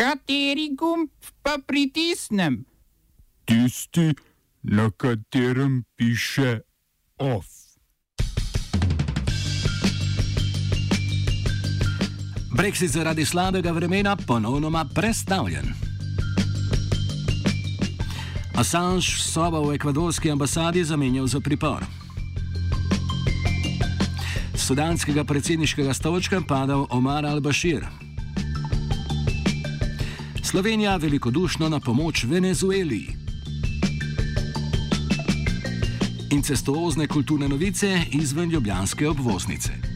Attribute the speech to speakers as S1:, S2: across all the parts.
S1: Kateri gumb pa pritisnem?
S2: Tisti, na katerem piše OF.
S3: Brexit zaradi slabega vremena ponovno predstavljen. Assange sobo v ekvadorski ambasadi zamenjal za pripor. Sudanskega predsedniškega stolčka padal Omar al-Bashir. Slovenija velikodušno na pomoč Venezueli. Incestuozne kulturne novice izven ljubljanske obvoznice.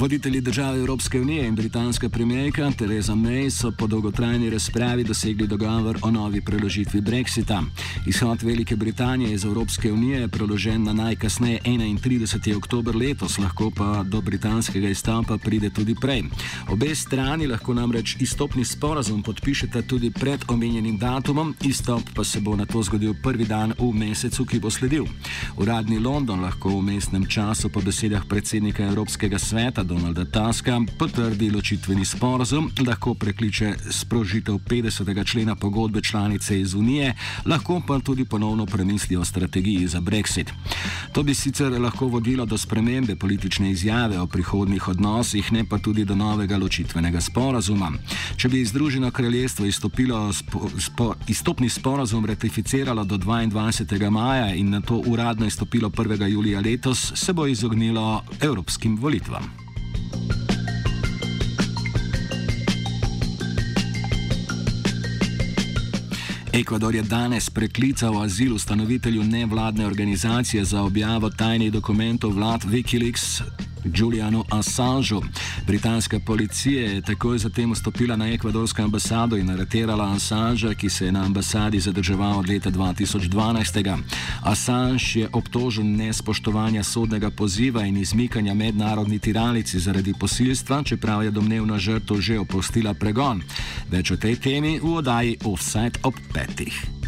S3: Voditelji države Evropske unije in britanska premijerka Theresa May so po dolgotrajni razpravi dosegli dogovor o novi preložitvi Brexita. Izhod Velike Britanije iz Evropske unije je preložen na najkasneje 31. oktober letos, lahko pa do britanskega izstopa pride tudi prej. Obe strani lahko namreč izstopni sporazum podpišete tudi pred omenjenim datumom, izstop pa se bo na to zgodil prvi dan v mesecu, ki bo sledil. Uradni London lahko v mestnem času po besedah predsednika Evropskega sveta Donalda Tuska potrdi ločitveni sporozum, lahko prekliče sprožitev 50. člena pogodbe članice iz Unije, lahko pa tudi ponovno premisli o strategiji za Brexit. To bi sicer lahko vodilo do spremembe politične izjave o prihodnih odnosih, ne pa tudi do novega ločitvenega sporozuma. Če bi Združeno kraljestvo izstopilo, spo, spo, izstopni sporozum ratificiralo do 22. maja in na to uradno izstopilo 1. julija letos, se bo izognilo evropskim volitvam. Ekvador je danes preklical azil ustanovitelju nevladne organizacije za objavo tajnih dokumentov vlad Wikileaks Julianu Assangeu. Britanska policija je takoj zatem vstopila na ekvadorsko ambasado in areterala Assangea, ki se je na ambasadi zadrževal od leta 2012. Assange je obtožen nespoštovanja sodnega poziva in izmikanja mednarodni tiralici zaradi posilstva, čeprav je domnevna žrtev že opustila pregon. Več o tej temi v oddaji Offside ob petih.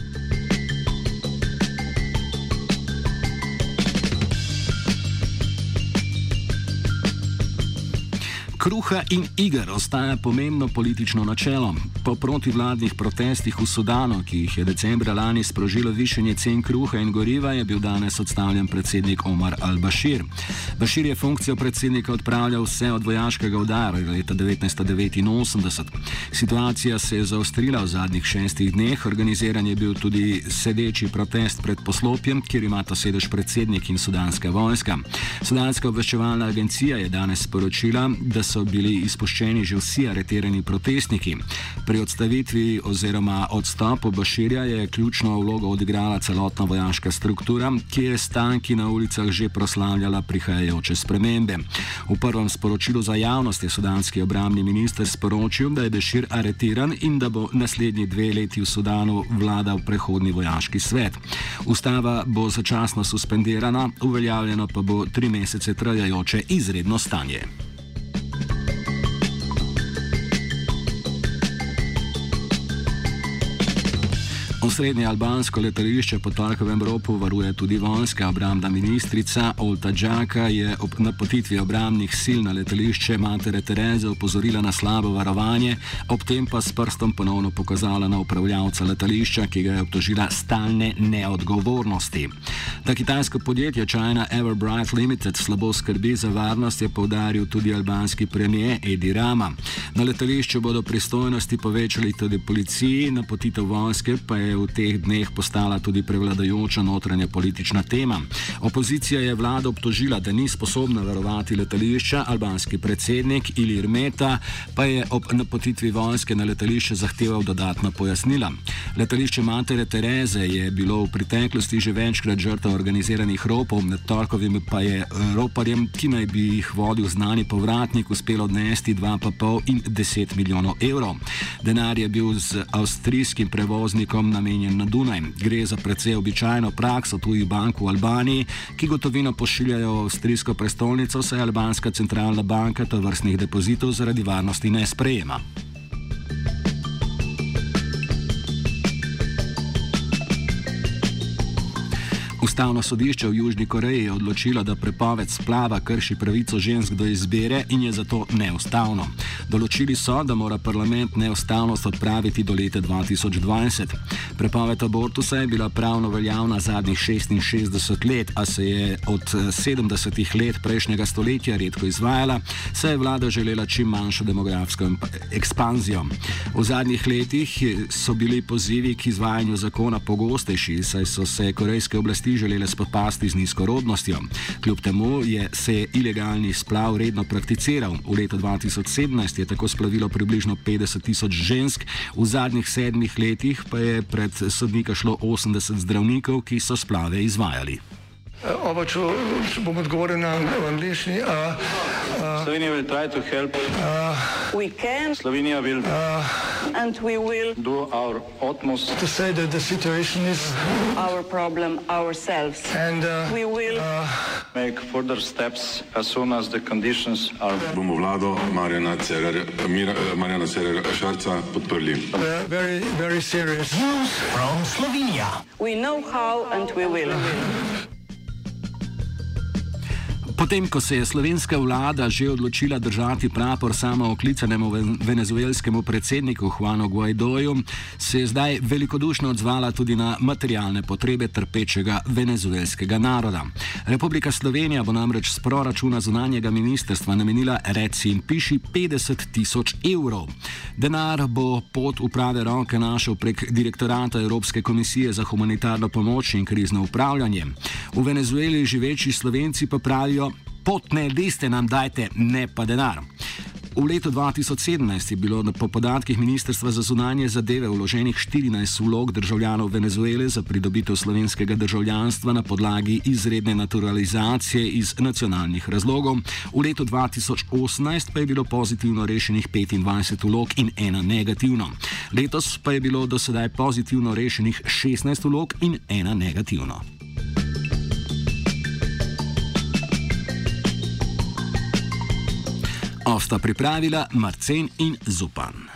S3: Kruha in iger ostaja pomembno politično načelo. Po protivladnih protestih v Sudanu, ki jih je decembra lani sprožilo višanje cen kruha in goriva, je bil danes odstavljen predsednik Omar al-Bashir. Bashir je funkcijo predsednika odpravljal vse od vojaškega udara leta 1989. Situacija se je zaostrila v zadnjih šestih dneh, organiziran je bil tudi sedeči protest pred poslopjem, kjer imata sedež predsednik in sudanska vojska. Sudanska obveščevalna agencija je danes sporočila, da so bili izpuščeni že vsi areterani protestniki. Pri odstavitvi oziroma odstopu Baširja je ključno vlogo odigrala celotna vojaška struktura, ki je stanki na ulicah že proslavljala prihajajoče spremembe. V prvem sporočilu za javnost je sudanski obramni minister sporočil, da je Bešir areteran in da bo naslednji dve leti v Sudanu vladal prehodni vojaški svet. Ustava bo začasno suspendirana, uveljavljeno pa bo tri mesece trajajoče izredno stanje. Osrednje albansko letališče po Tarkovem ropu varuje tudi vonska obrambna ministrica Olta Džaka je ob napotitvi obramnih sil na letališče matere Tereze upozorila na slabo varovanje, ob tem pa s prstom ponovno pokazala na upravljavca letališča, ki ga je obtožila stalne neodgovornosti. Da kitajsko podjetje China Everbright Limited slabo skrbi za varnost, je povdaril tudi albanski premijer Edi Rama. Na letališču bodo pristojnosti povečali tudi policiji, napotitev vojske pa je v teh dneh postala tudi prevladojoča notranja politična tema. Opozicija je vlado obtožila, da ni sposobna varovati letališča, albanski predsednik Ilir Meta pa je ob napotitvi vojske na letališče zahteval dodatna pojasnila. Letališče Matere Tereze je bilo v preteklosti že večkrat žrtev organiziranih ropov, med torkovimi pa je roparjem, ki naj bi jih vodil znani povratnik, uspelo odnesti 2,5 in 10 milijonov evrov. Denar je bil z avstrijskim prevoznikom na namenjen na Dunaj. Gre za precej običajno prakso tujih bank v Albaniji, ki gotovino pošiljajo v avstrijsko prestolnico, saj albanska centralna banka to vrstnih depozitov zaradi varnosti ne sprejema. Ustavno sodišče v Južni Koreji je odločilo, da prepoved splava krši pravico žensk do izbire in je zato neustavno. Določili so, da mora parlament neustavnost odpraviti do leta 2020. Prepoved abortusa je bila pravno veljavna zadnjih 66 let, a se je od 70 let prejšnjega stoletja redko izvajala, saj je vlada želela čim manjšo demografsko ekspanzijo. V zadnjih letih so bili pozivi k izvajanju zakona pogostejši, saj so se korejske oblasti oblasti želele spopasti z nizkorodnostjo. Kljub temu je se ilegalni splav redno prakticiral. V letu 2017 je tako splavilo približno 50 tisoč žensk, v zadnjih sedmih letih pa je pred sodnika šlo 80 zdravnikov, ki so splave izvajali.
S4: Oba, če, če bom odgovoril na angliški.
S5: Slovenija bo poskušala pomagati. Slovenija bo naredila naš utmost,
S4: da bo rekla, da je situacija
S5: naš problem, naš sebe. In bomo naredili nadaljnje korake, as soon as the conditions are.
S6: Bomo vlado Marjana Cererja Šarca podprli.
S4: Zelo, zelo resno.
S5: Slovenija. Vemo, kako in bomo.
S3: Potem, ko se je slovenska vlada že odločila držati prapor samo oklicanemu venezuelskemu predsedniku Juanu Guaidoju, se je zdaj velikodušno odzvala tudi na materialne potrebe trpečega venezuelskega naroda. Republika Slovenija bo namreč z proračuna zunanjega ministrstva namenila reci in piši 50 tisoč evrov. Denar bo pot uprave roke našel prek direktorata Evropske komisije za humanitarno pomoč in krizno upravljanje. V Venezueli živeči slovenci pa pravijo, potne liste nam dajte, ne pa denar. V letu 2017 je bilo po podatkih Ministrstva za zunanje zadeve vloženih 14 vlog državljanov Venezuele za pridobitev slovenskega državljanstva na podlagi izredne naturalizacije iz nacionalnih razlogov. V letu 2018 pa je bilo pozitivno rešenih 25 vlog in ena negativno. Letos pa je bilo do sedaj pozitivno rešenih 16 vlog in ena negativno. Osta pripravila Marcen in Zupan.